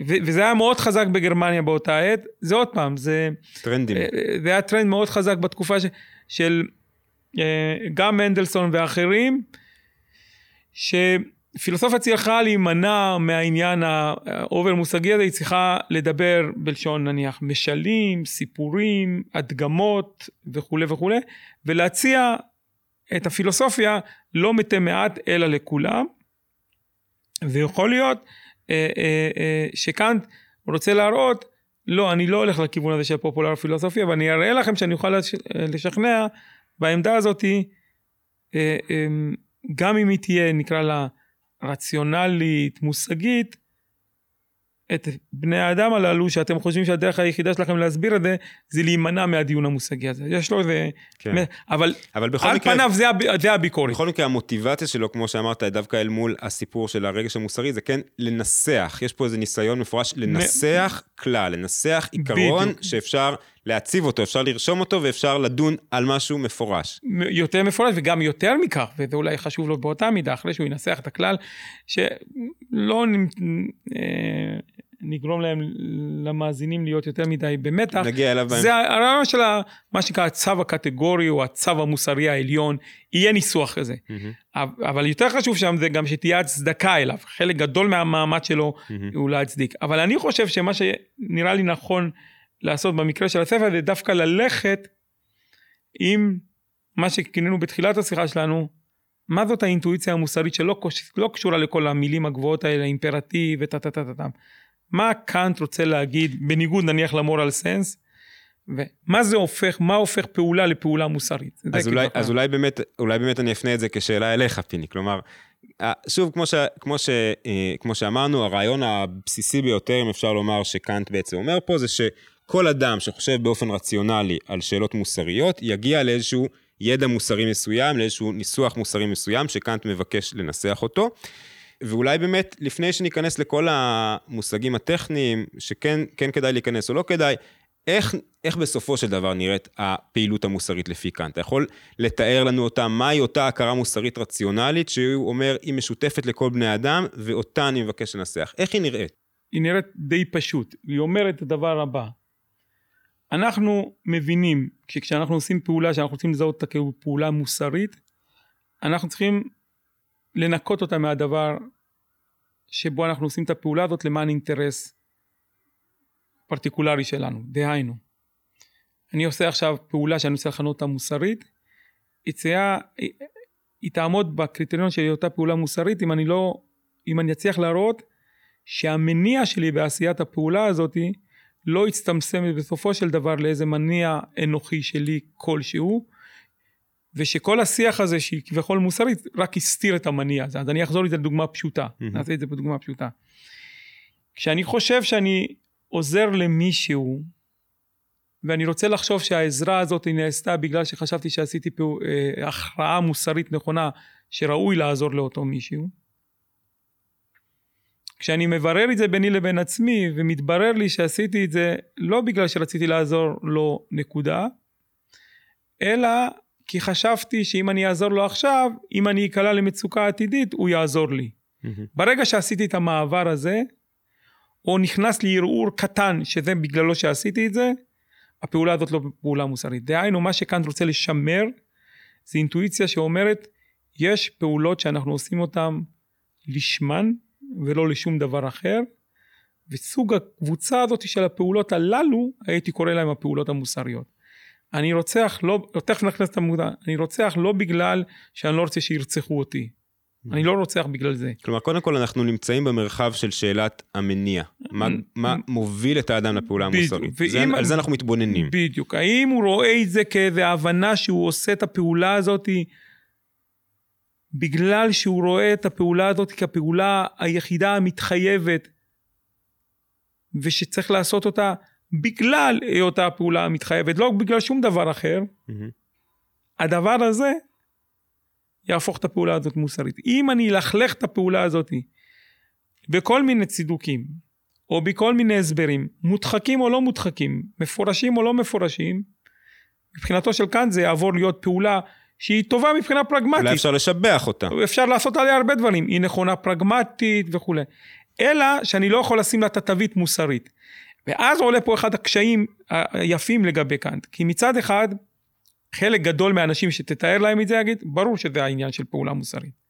וזה היה מאוד חזק בגרמניה באותה עת, זה עוד פעם, זה... טרנדים. אה, זה היה טרנד מאוד חזק בתקופה ש, של אה, גם מנדלסון ואחרים, ש... פילוסופיה צריכה להימנע מהעניין האובר מושגי הזה, היא צריכה לדבר בלשון נניח משלים, סיפורים, הדגמות וכולי וכולי, ולהציע את הפילוסופיה לא מתי מעט אלא לכולם. ויכול להיות אה, אה, אה, שקאנט רוצה להראות, לא, אני לא הולך לכיוון הזה של פופולר פילוסופיה, ואני אראה לכם שאני אוכל לשכנע בעמדה הזאתי, גם אם היא תהיה, נקרא לה, רציונלית, מושגית, את בני האדם הללו, שאתם חושבים שהדרך היחידה שלכם להסביר את זה, זה להימנע מהדיון המושגי הזה. יש לו איזה... כן. אבל, אבל בכל על מקרה... פניו זה, הב... זה הביקורת. בכל מקרה, המוטיבציה שלו, כמו שאמרת, דווקא אל מול הסיפור של הרגש המוסרי, זה כן לנסח. יש פה איזה ניסיון מפורש לנסח מ... כלל, לנסח עיקרון בדיוק. שאפשר להציב אותו, אפשר לרשום אותו ואפשר לדון על משהו מפורש. יותר מפורש וגם יותר מכך, וזה אולי חשוב לו באותה מידה, אחרי שהוא ינסח את הכלל, שלא אה, נגרום להם, למאזינים להיות יותר מדי במתח. נגיע אליו בהמשך. זה הרעיון של מה שנקרא הצו הקטגורי או הצו המוסרי העליון, יהיה ניסוח כזה. Mm-hmm. אבל יותר חשוב שם זה גם שתהיה הצדקה אליו, חלק גדול מהמאמץ שלו mm-hmm. הוא להצדיק. אבל אני חושב שמה שנראה לי נכון, לעשות במקרה של הספר זה דווקא ללכת עם מה שכינינו בתחילת השיחה שלנו, מה זאת האינטואיציה המוסרית שלא לא קשורה לכל המילים הגבוהות האלה, אימפרטיב וטה טה טה טה טה. מה קאנט רוצה להגיד, בניגוד נניח למורל סנס, ומה זה הופך, מה הופך פעולה לפעולה מוסרית? אז, אולי, אז אולי, באמת, אולי באמת אני אפנה את זה כשאלה אליך, פיני. כלומר, אה, שוב, כמו, ש, כמו, ש, אה, כמו שאמרנו, הרעיון הבסיסי ביותר, אם אפשר לומר, שקאנט בעצם אומר פה, זה שכל אדם שחושב באופן רציונלי על שאלות מוסריות, יגיע לאיזשהו ידע מוסרי מסוים, לאיזשהו ניסוח מוסרי מסוים, שקאנט מבקש לנסח אותו. ואולי באמת, לפני שניכנס לכל המושגים הטכניים, שכן כן כדאי להיכנס או לא כדאי, איך, איך בסופו של דבר נראית הפעילות המוסרית לפי קאנט? אתה יכול לתאר לנו אותה, מהי אותה הכרה מוסרית רציונלית, שהוא אומר, היא משותפת לכל בני אדם, ואותה אני מבקש לנסח. איך היא נראית? היא נראית די פשוט. היא אומרת את הדבר הבא, אנחנו מבינים שכשאנחנו עושים פעולה שאנחנו רוצים לזהות אותה כפעולה מוסרית, אנחנו צריכים לנקות אותה מהדבר שבו אנחנו עושים את הפעולה הזאת למען אינטרס פרטיקולרי שלנו. דהיינו, אני עושה עכשיו פעולה שאני רוצה לכנות אותה מוסרית, יציאה, היא, תעמוד בקריטריון של אותה פעולה מוסרית אם אני לא, אם אני אצליח להראות שהמניע שלי בעשיית הפעולה הזאתי לא יצטמצם בסופו של דבר לאיזה מניע אנוכי שלי כלשהו, ושכל השיח הזה שהיא כביכול מוסרית רק הסתיר את המניע הזה. אז אני אחזור לזה לדוגמה פשוטה, mm-hmm. נעשה את זה בדוגמה פשוטה. כשאני חושב שאני עוזר למישהו, ואני רוצה לחשוב שהעזרה הזאת נעשתה בגלל שחשבתי שעשיתי פה אה, הכרעה מוסרית נכונה שראוי לעזור לאותו מישהו, כשאני מברר את זה ביני לבין עצמי ומתברר לי שעשיתי את זה לא בגלל שרציתי לעזור לו נקודה, אלא כי חשבתי שאם אני אעזור לו עכשיו, אם אני אקלע למצוקה עתידית, הוא יעזור לי. Mm-hmm. ברגע שעשיתי את המעבר הזה, או נכנס לי ערעור קטן שזה בגללו שעשיתי את זה, הפעולה הזאת לא פעולה מוסרית. דהיינו, מה שכאן רוצה לשמר, זה אינטואיציה שאומרת, יש פעולות שאנחנו עושים אותן לשמן, ולא לשום דבר אחר, וסוג הקבוצה הזאת של הפעולות הללו, הייתי קורא להם הפעולות המוסריות. אני רוצח לא, תכף נכנס את המודע, אני רוצח לא בגלל שאני לא רוצה שירצחו אותי. אני לא רוצח בגלל זה. כלומר, קודם כל אנחנו נמצאים במרחב של שאלת המניע. מה, מה מוביל את האדם לפעולה המוסרית? זה, על זה אנחנו מתבוננים. בדיוק. האם הוא רואה את זה כאיזה הבנה שהוא עושה את הפעולה הזאת בגלל שהוא רואה את הפעולה הזאת כפעולה היחידה המתחייבת ושצריך לעשות אותה בגלל היותה הפעולה המתחייבת, לא בגלל שום דבר אחר, mm-hmm. הדבר הזה יהפוך את הפעולה הזאת מוסרית. אם אני אלכלך את הפעולה הזאת בכל מיני צידוקים, או בכל מיני הסברים, מודחקים או לא מודחקים, מפורשים או לא מפורשים, מבחינתו של קאנט זה יעבור להיות פעולה שהיא טובה מבחינה פרגמטית. אולי אפשר לשבח אותה. אפשר לעשות עליה הרבה דברים, היא נכונה פרגמטית וכולי. אלא שאני לא יכול לשים לה את התווית מוסרית. ואז עולה פה אחד הקשיים היפים לגבי קאנט. כי מצד אחד, חלק גדול מהאנשים שתתאר להם את זה יגיד, ברור שזה העניין של פעולה מוסרית.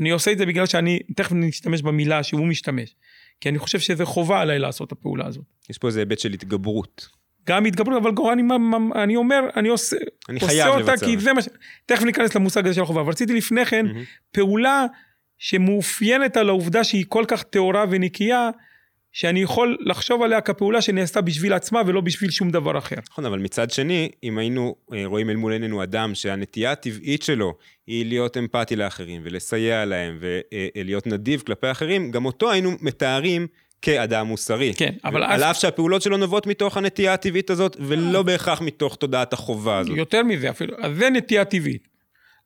אני עושה את זה בגלל שאני, תכף נשתמש במילה שהוא משתמש. כי אני חושב שזה חובה עליי לעשות את הפעולה הזאת. יש פה איזה היבט של התגברות. גם התגברות, אבל גורל, אני, אני אומר, אני עושה, אני עושה אותה לבצע. כי זה מה ש... תכף ניכנס למושג הזה של החובה, אבל רציתי לפני כן mm-hmm. פעולה שמאופיינת על העובדה שהיא כל כך טהורה ונקייה, שאני יכול לחשוב עליה כפעולה שנעשתה בשביל עצמה ולא בשביל שום דבר אחר. נכון, אבל מצד שני, אם היינו אה, רואים אל מול עינינו אדם שהנטייה הטבעית שלו היא להיות אמפתי לאחרים ולסייע להם ולהיות נדיב כלפי אחרים, גם אותו היינו מתארים כאדם מוסרי. כן, אבל. על אף שהפעולות שלו נובעות מתוך הנטייה הטבעית הזאת, ולא בהכרח מתוך תודעת החובה הזאת. יותר מזה אפילו, אז זה נטייה טבעית.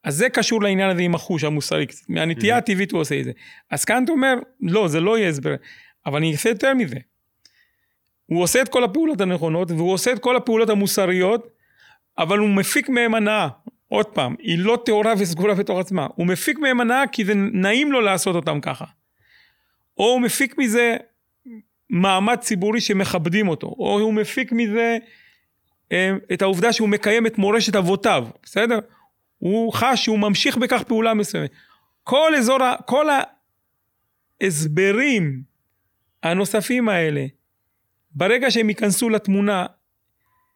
אז זה קשור לעניין הזה עם החוש המוסרי, מהנטייה הטבעית הוא עושה את זה. אז אתה אומר, לא, זה לא יהיה הסבר. אבל אני אעשה יותר מזה. הוא עושה את כל הפעולות הנכונות, והוא עושה את כל הפעולות המוסריות, אבל הוא מפיק מהם הנאה. עוד פעם, היא לא טהורה וסגורה בתוך עצמה. הוא מפיק מהם הנאה כי זה נעים לו לעשות אותם ככה. או הוא מפיק מזה מעמד ציבורי שמכבדים אותו, או הוא מפיק מזה אה, את העובדה שהוא מקיים את מורשת אבותיו, בסדר? הוא חש שהוא ממשיך בכך פעולה מסוימת. כל אזור, כל ההסברים הנוספים האלה, ברגע שהם ייכנסו לתמונה,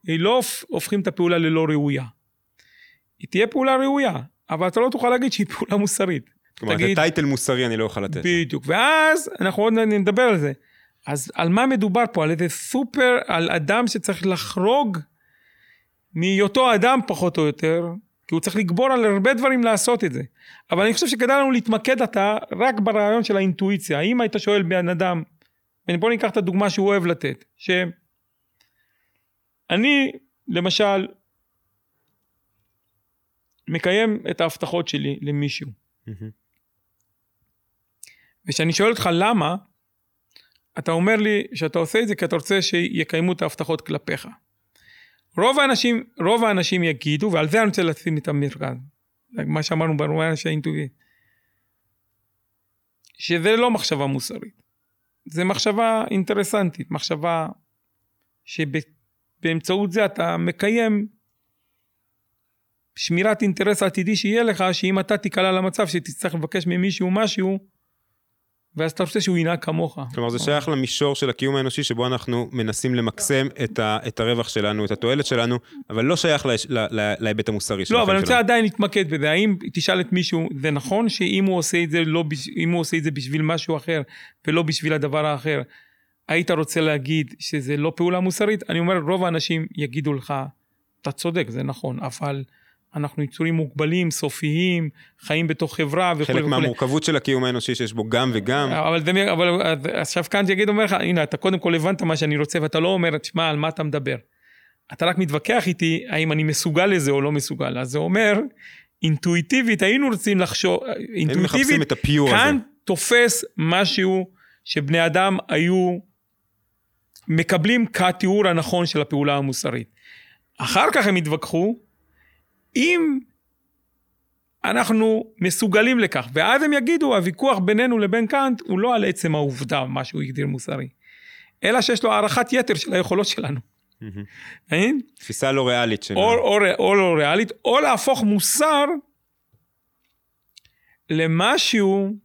הם לא הופכים את הפעולה ללא ראויה. היא תהיה פעולה ראויה, אבל אתה לא תוכל להגיד שהיא פעולה מוסרית. כלומר, תגיד, את הטייטל מוסרי אני לא אוכל לתת. בדיוק, ואז אנחנו עוד נדבר על זה. אז על מה מדובר פה? על איזה סופר, על אדם שצריך לחרוג מהיותו אדם פחות או יותר, כי הוא צריך לגבור על הרבה דברים לעשות את זה. אבל אני חושב שכדאי לנו להתמקד אתה רק ברעיון של האינטואיציה. האם היית שואל בן אדם, בוא ניקח את הדוגמה שהוא אוהב לתת, שאני למשל מקיים את ההבטחות שלי למישהו. וכשאני שואל אותך למה, אתה אומר לי שאתה עושה את זה כי אתה רוצה שיקיימו את ההבטחות כלפיך. רוב האנשים, רוב האנשים יגידו, ועל זה אני רוצה לשים את המרכז, מה שאמרנו ברומניה של האינטואיט, שזה לא מחשבה מוסרית, זה מחשבה אינטרסנטית, מחשבה שבאמצעות זה אתה מקיים שמירת אינטרס עתידי שיהיה לך, שאם אתה תיקלע למצב שתצטרך לבקש ממישהו משהו, ואז אתה רוצה שהוא ינהג כמוך. כלומר, זה שייך למישור של הקיום האנושי, שבו אנחנו מנסים למקסם את, ה, את הרווח שלנו, את התועלת שלנו, אבל לא שייך להיבט המוסרי שלנו. לא, אבל אני רוצה עדיין להתמקד בזה. האם תשאל את מישהו, זה נכון שאם הוא עושה את זה, לא, אם הוא עושה את זה בשביל משהו אחר, ולא בשביל הדבר האחר, היית רוצה להגיד שזה לא פעולה מוסרית? אני אומר, רוב האנשים יגידו לך, אתה צודק, זה נכון, אבל... אנחנו יצורים מוגבלים, סופיים, חיים בתוך חברה וכו'. חלק מהמורכבות של הקיום האנושי שיש בו גם וגם. אבל, זה, אבל עכשיו כאן יגיד אומר לך, הנה, אתה קודם כל הבנת מה שאני רוצה, ואתה לא אומר, תשמע, על מה אתה מדבר. אתה רק מתווכח איתי, האם אני מסוגל לזה או לא מסוגל. אז זה אומר, אינטואיטיבית, היינו רוצים לחשוב, אינטואיטיבית, כאן תופס משהו שבני אדם היו מקבלים כתיאור הנכון של הפעולה המוסרית. אחר כך הם התווכחו, אם אנחנו מסוגלים לכך, ואז הם יגידו, הוויכוח בינינו לבין קאנט הוא לא על עצם העובדה, מה שהוא הגדיר מוסרי, אלא שיש לו הערכת יתר של היכולות שלנו. תפיסה לא ריאלית שלנו. או, לא ריאלית, או להפוך מוסר למשהו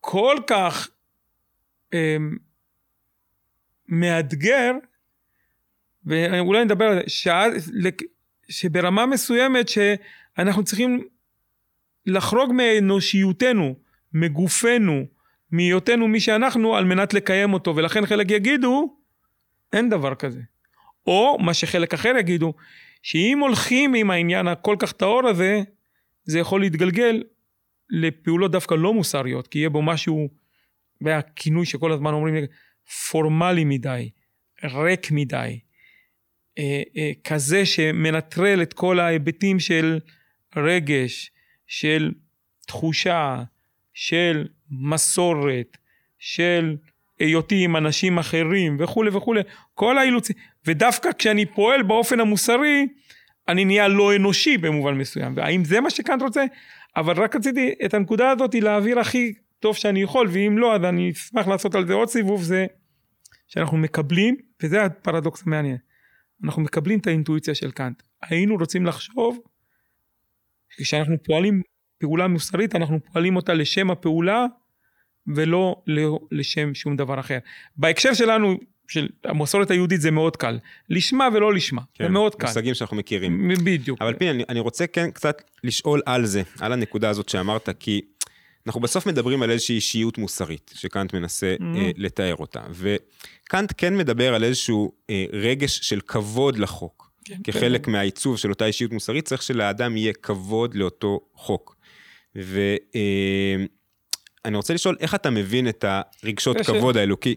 כל כך אה, מאתגר, ואולי נדבר על זה, שברמה מסוימת שאנחנו צריכים לחרוג מאנושיותנו, מגופנו, מהיותנו מי שאנחנו על מנת לקיים אותו ולכן חלק יגידו אין דבר כזה. או מה שחלק אחר יגידו שאם הולכים עם העניין הכל כך טהור הזה זה יכול להתגלגל לפעולות דווקא לא מוסריות כי יהיה בו משהו, והכינוי שכל הזמן אומרים פורמלי מדי, ריק מדי, כזה שמנטרל את כל ההיבטים של רגש, של תחושה, של מסורת, של היותי עם אנשים אחרים וכולי וכולי, כל האילוצים, ודווקא כשאני פועל באופן המוסרי, אני נהיה לא אנושי במובן מסוים, והאם זה מה שקאנט רוצה? אבל רק רציתי את הנקודה הזאת להעביר הכי טוב שאני יכול, ואם לא, אז אני אשמח לעשות על זה עוד סיבוב, זה שאנחנו מקבלים, וזה הפרדוקס המעניין, אנחנו מקבלים את האינטואיציה של קאנט. היינו רוצים לחשוב שכשאנחנו פועלים פעולה מוסרית, אנחנו פועלים אותה לשם הפעולה ולא לשם שום דבר אחר. בהקשר שלנו, של המסורת היהודית זה מאוד קל. לשמה ולא לשמה, כן, זה מאוד קל. מושגים שאנחנו מכירים. בדיוק. אבל פיני, אני, אני רוצה כן קצת לשאול על זה, על הנקודה הזאת שאמרת, כי אנחנו בסוף מדברים על איזושהי אישיות מוסרית, שקאנט מנסה mm-hmm. אה, לתאר אותה. וקאנט כן מדבר על איזשהו אה, רגש של כבוד לחוק. כן, כחלק כן. מהעיצוב של אותה אישיות מוסרית, צריך שלאדם יהיה כבוד לאותו חוק. ואני אה, רוצה לשאול, איך אתה מבין את הרגשות כבוד האלו? כי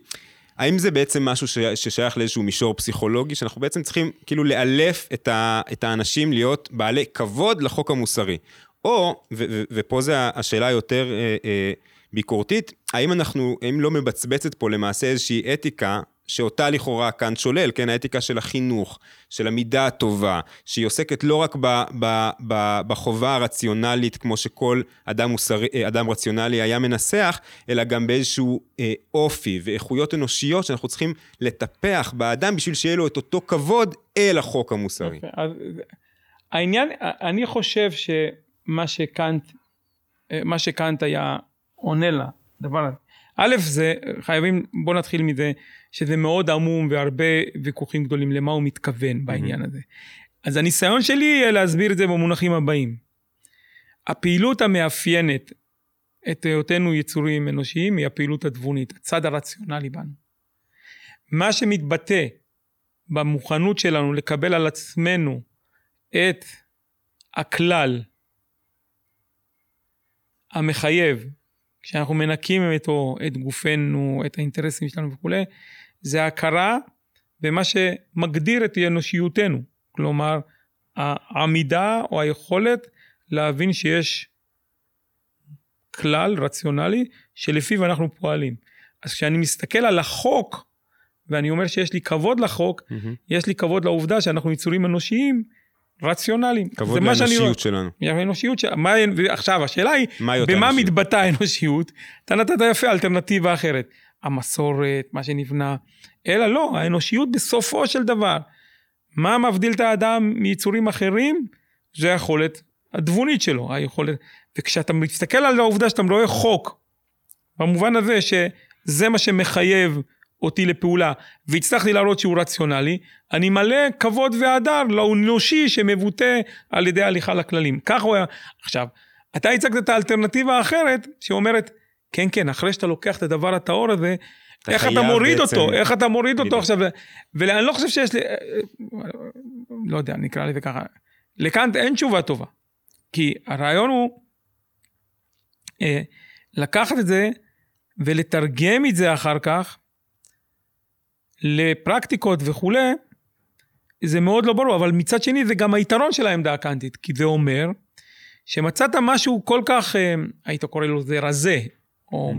האם זה בעצם משהו ש... ששייך לאיזשהו מישור פסיכולוגי, שאנחנו בעצם צריכים כאילו לאלף את, ה... את האנשים להיות בעלי כבוד לחוק המוסרי? או, ו- ו- ופה זה השאלה היותר אה, אה, ביקורתית, האם אנחנו, האם לא מבצבצת פה למעשה איזושהי אתיקה שאותה לכאורה כאן שולל, כן, האתיקה של החינוך, של המידה הטובה, שהיא עוסקת לא רק ב, ב, ב, בחובה הרציונלית, כמו שכל אדם, מוסרי, אה, אדם רציונלי היה מנסח, אלא גם באיזשהו אה, אופי ואיכויות אנושיות שאנחנו צריכים לטפח באדם בשביל שיהיה לו את אותו כבוד אל החוק המוסרי. Okay, אז העניין, אני חושב ש... מה שקאנט, מה שקאנט היה עונה לה, דבר הזה. א', זה חייבים, בוא נתחיל מזה, שזה מאוד עמום והרבה ויכוחים גדולים למה הוא מתכוון בעניין הזה. אז הניסיון שלי יהיה להסביר את זה במונחים הבאים. הפעילות המאפיינת את היותנו יצורים אנושיים היא הפעילות התבונית, הצד הרציונלי בנו. מה שמתבטא במוכנות שלנו לקבל על עצמנו את הכלל המחייב, כשאנחנו מנקים אותו, את גופנו, את האינטרסים שלנו וכולי, זה הכרה במה שמגדיר את אנושיותנו. כלומר, העמידה או היכולת להבין שיש כלל רציונלי שלפיו אנחנו פועלים. אז כשאני מסתכל על החוק, ואני אומר שיש לי כבוד לחוק, mm-hmm. יש לי כבוד לעובדה שאנחנו יצורים אנושיים רציונליים. כבוד לאנושיות שלנו. האנושיות שלנו. מה, עכשיו, השאלה היא, במה מתבטא האנושיות? אתה נתת יפה אלטרנטיבה אחרת. המסורת, מה שנבנה, אלא לא, האנושיות בסופו של דבר. מה מבדיל את האדם מיצורים אחרים? זה היכולת התבונית שלו, היכולת, וכשאתה מסתכל על העובדה שאתה רואה חוק, במובן הזה שזה מה שמחייב אותי לפעולה, והצלחתי להראות שהוא רציונלי, אני מלא כבוד והדר לאנושי שמבוטא על ידי הליכה לכללים. כך הוא היה. עכשיו, אתה הצגת את האלטרנטיבה האחרת, שאומרת, כן, כן, אחרי שאתה לוקח את הדבר הטהור הזה, אתה איך אתה מוריד בעצם... אותו, איך אתה מוריד אותו עכשיו, ואני לא חושב שיש לי, לא יודע, נקרא לזה ככה, לקאנט אין תשובה טובה. כי הרעיון הוא אה, לקחת את זה ולתרגם את זה אחר כך לפרקטיקות וכולי, זה מאוד לא ברור, אבל מצד שני זה גם היתרון של העמדה הקאנטית, כי זה אומר שמצאת משהו כל כך, אה, היית קורא לו זה רזה, או.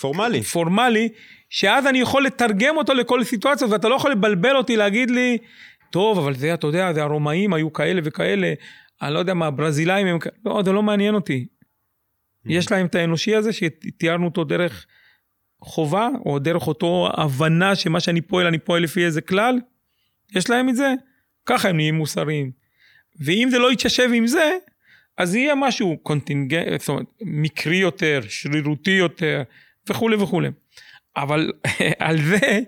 פורמלי. פורמלי, שאז אני יכול לתרגם אותו לכל סיטואציה, ואתה לא יכול לבלבל אותי, להגיד לי, טוב, אבל זה, אתה יודע, זה הרומאים היו כאלה וכאלה, אני לא יודע מה, הברזילאים הם, לא, זה לא מעניין אותי. יש להם את האנושי הזה שתיארנו אותו דרך חובה, או דרך אותו הבנה שמה שאני פועל, אני פועל לפי איזה כלל. יש להם את זה, ככה הם נהיים מוסריים. ואם זה לא יתיישב עם זה, אז יהיה משהו קונטינגנט, זאת אומרת, מקרי יותר, שרירותי יותר, וכולי וכולי. אבל על זה,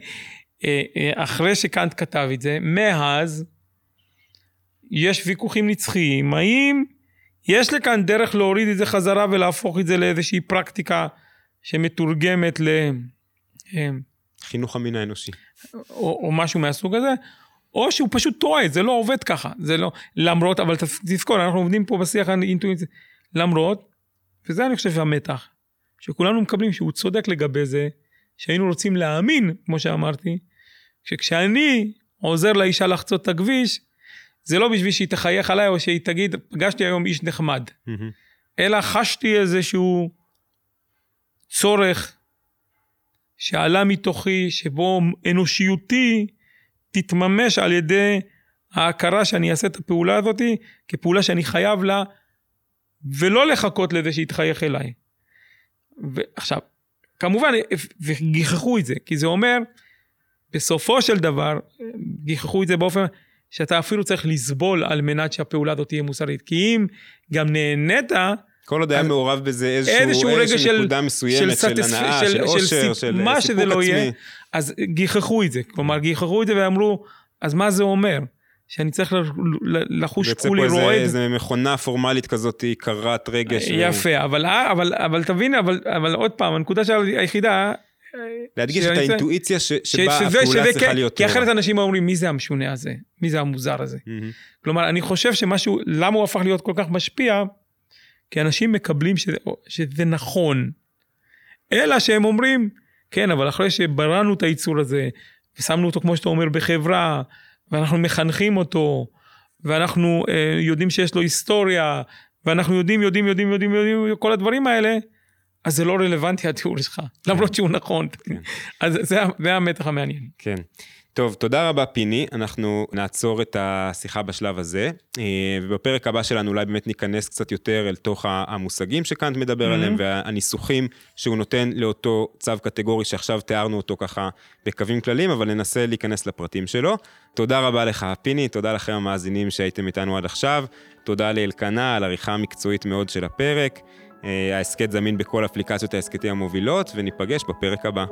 אה, אה, אחרי שקאנט כתב את זה, מאז יש ויכוחים נצחיים, האם יש לכאן דרך להוריד את זה חזרה ולהפוך את זה לאיזושהי פרקטיקה שמתורגמת ל... אה, חינוך המין האנושי. או, או משהו מהסוג הזה, או שהוא פשוט טועה, זה לא עובד ככה, זה לא, למרות, אבל תזכור, אנחנו עובדים פה בשיח האינטואיציה, למרות, וזה אני חושב המתח, שכולנו מקבלים שהוא צודק לגבי זה, שהיינו רוצים להאמין, כמו שאמרתי, שכשאני עוזר לאישה לחצות את הכביש, זה לא בשביל שהיא תחייך עליי או שהיא תגיד, פגשתי היום איש נחמד, mm-hmm. אלא חשתי איזשהו צורך שעלה מתוכי, שבו אנושיותי תתממש על ידי ההכרה שאני אעשה את הפעולה הזאת כפעולה שאני חייב לה, ולא לחכות לזה שהיא תחייך אליי. ועכשיו, כמובן, וגיחכו את זה, כי זה אומר, בסופו של דבר, גיחכו את זה באופן שאתה אפילו צריך לסבול על מנת שהפעולה הזאת תהיה מוסרית. כי אם גם נהנית, כל עוד היה מעורב בזה איזשהו, איזשהו רגע של, נקודה מסוימת של, של הנאה, של, של אושר, של, מה עצמי. לא יהיה, אז גיחכו את זה. כלומר, גיחכו את זה ואמרו, אז מה זה אומר? שאני צריך לחוש כולי רועד. ויוצא פה איזה מכונה פורמלית כזאת, קרת רגש. יפה, ו... אבל, אבל, אבל תבין, אבל, אבל עוד פעם, הנקודה של היחידה... להדגיש את האינטואיציה ש, שבה הפעולה צריכה כן, להיות כי אחרת אנשים אומרים, מי זה המשונה הזה? מי זה המוזר הזה? כלומר, אני חושב שמשהו, למה הוא הפך להיות כל כך משפיע? כי אנשים מקבלים שזה, שזה נכון. אלא שהם אומרים, כן, אבל אחרי שבראנו את היצור הזה, ושמנו אותו, כמו שאתה אומר, בחברה, ואנחנו מחנכים אותו, ואנחנו אה, יודעים שיש לו היסטוריה, ואנחנו יודעים, יודעים, יודעים, יודעים, יודעים, כל הדברים האלה, אז זה לא רלוונטי התיאור שלך, למרות שהוא נכון. כן. אז זה, זה המתח המעניין. כן. טוב, תודה רבה פיני, אנחנו נעצור את השיחה בשלב הזה, אה, ובפרק הבא שלנו אולי באמת ניכנס קצת יותר אל תוך המושגים שקאנט מדבר mm-hmm. עליהם, והניסוחים שהוא נותן לאותו צו קטגורי שעכשיו תיארנו אותו ככה בקווים כלליים, אבל ננסה להיכנס לפרטים שלו. תודה רבה לך פיני, תודה לכם המאזינים שהייתם איתנו עד עכשיו, תודה לאלקנה על עריכה מקצועית מאוד של הפרק. אה, ההסכת זמין בכל אפליקציות ההסכתים המובילות, וניפגש בפרק הבא.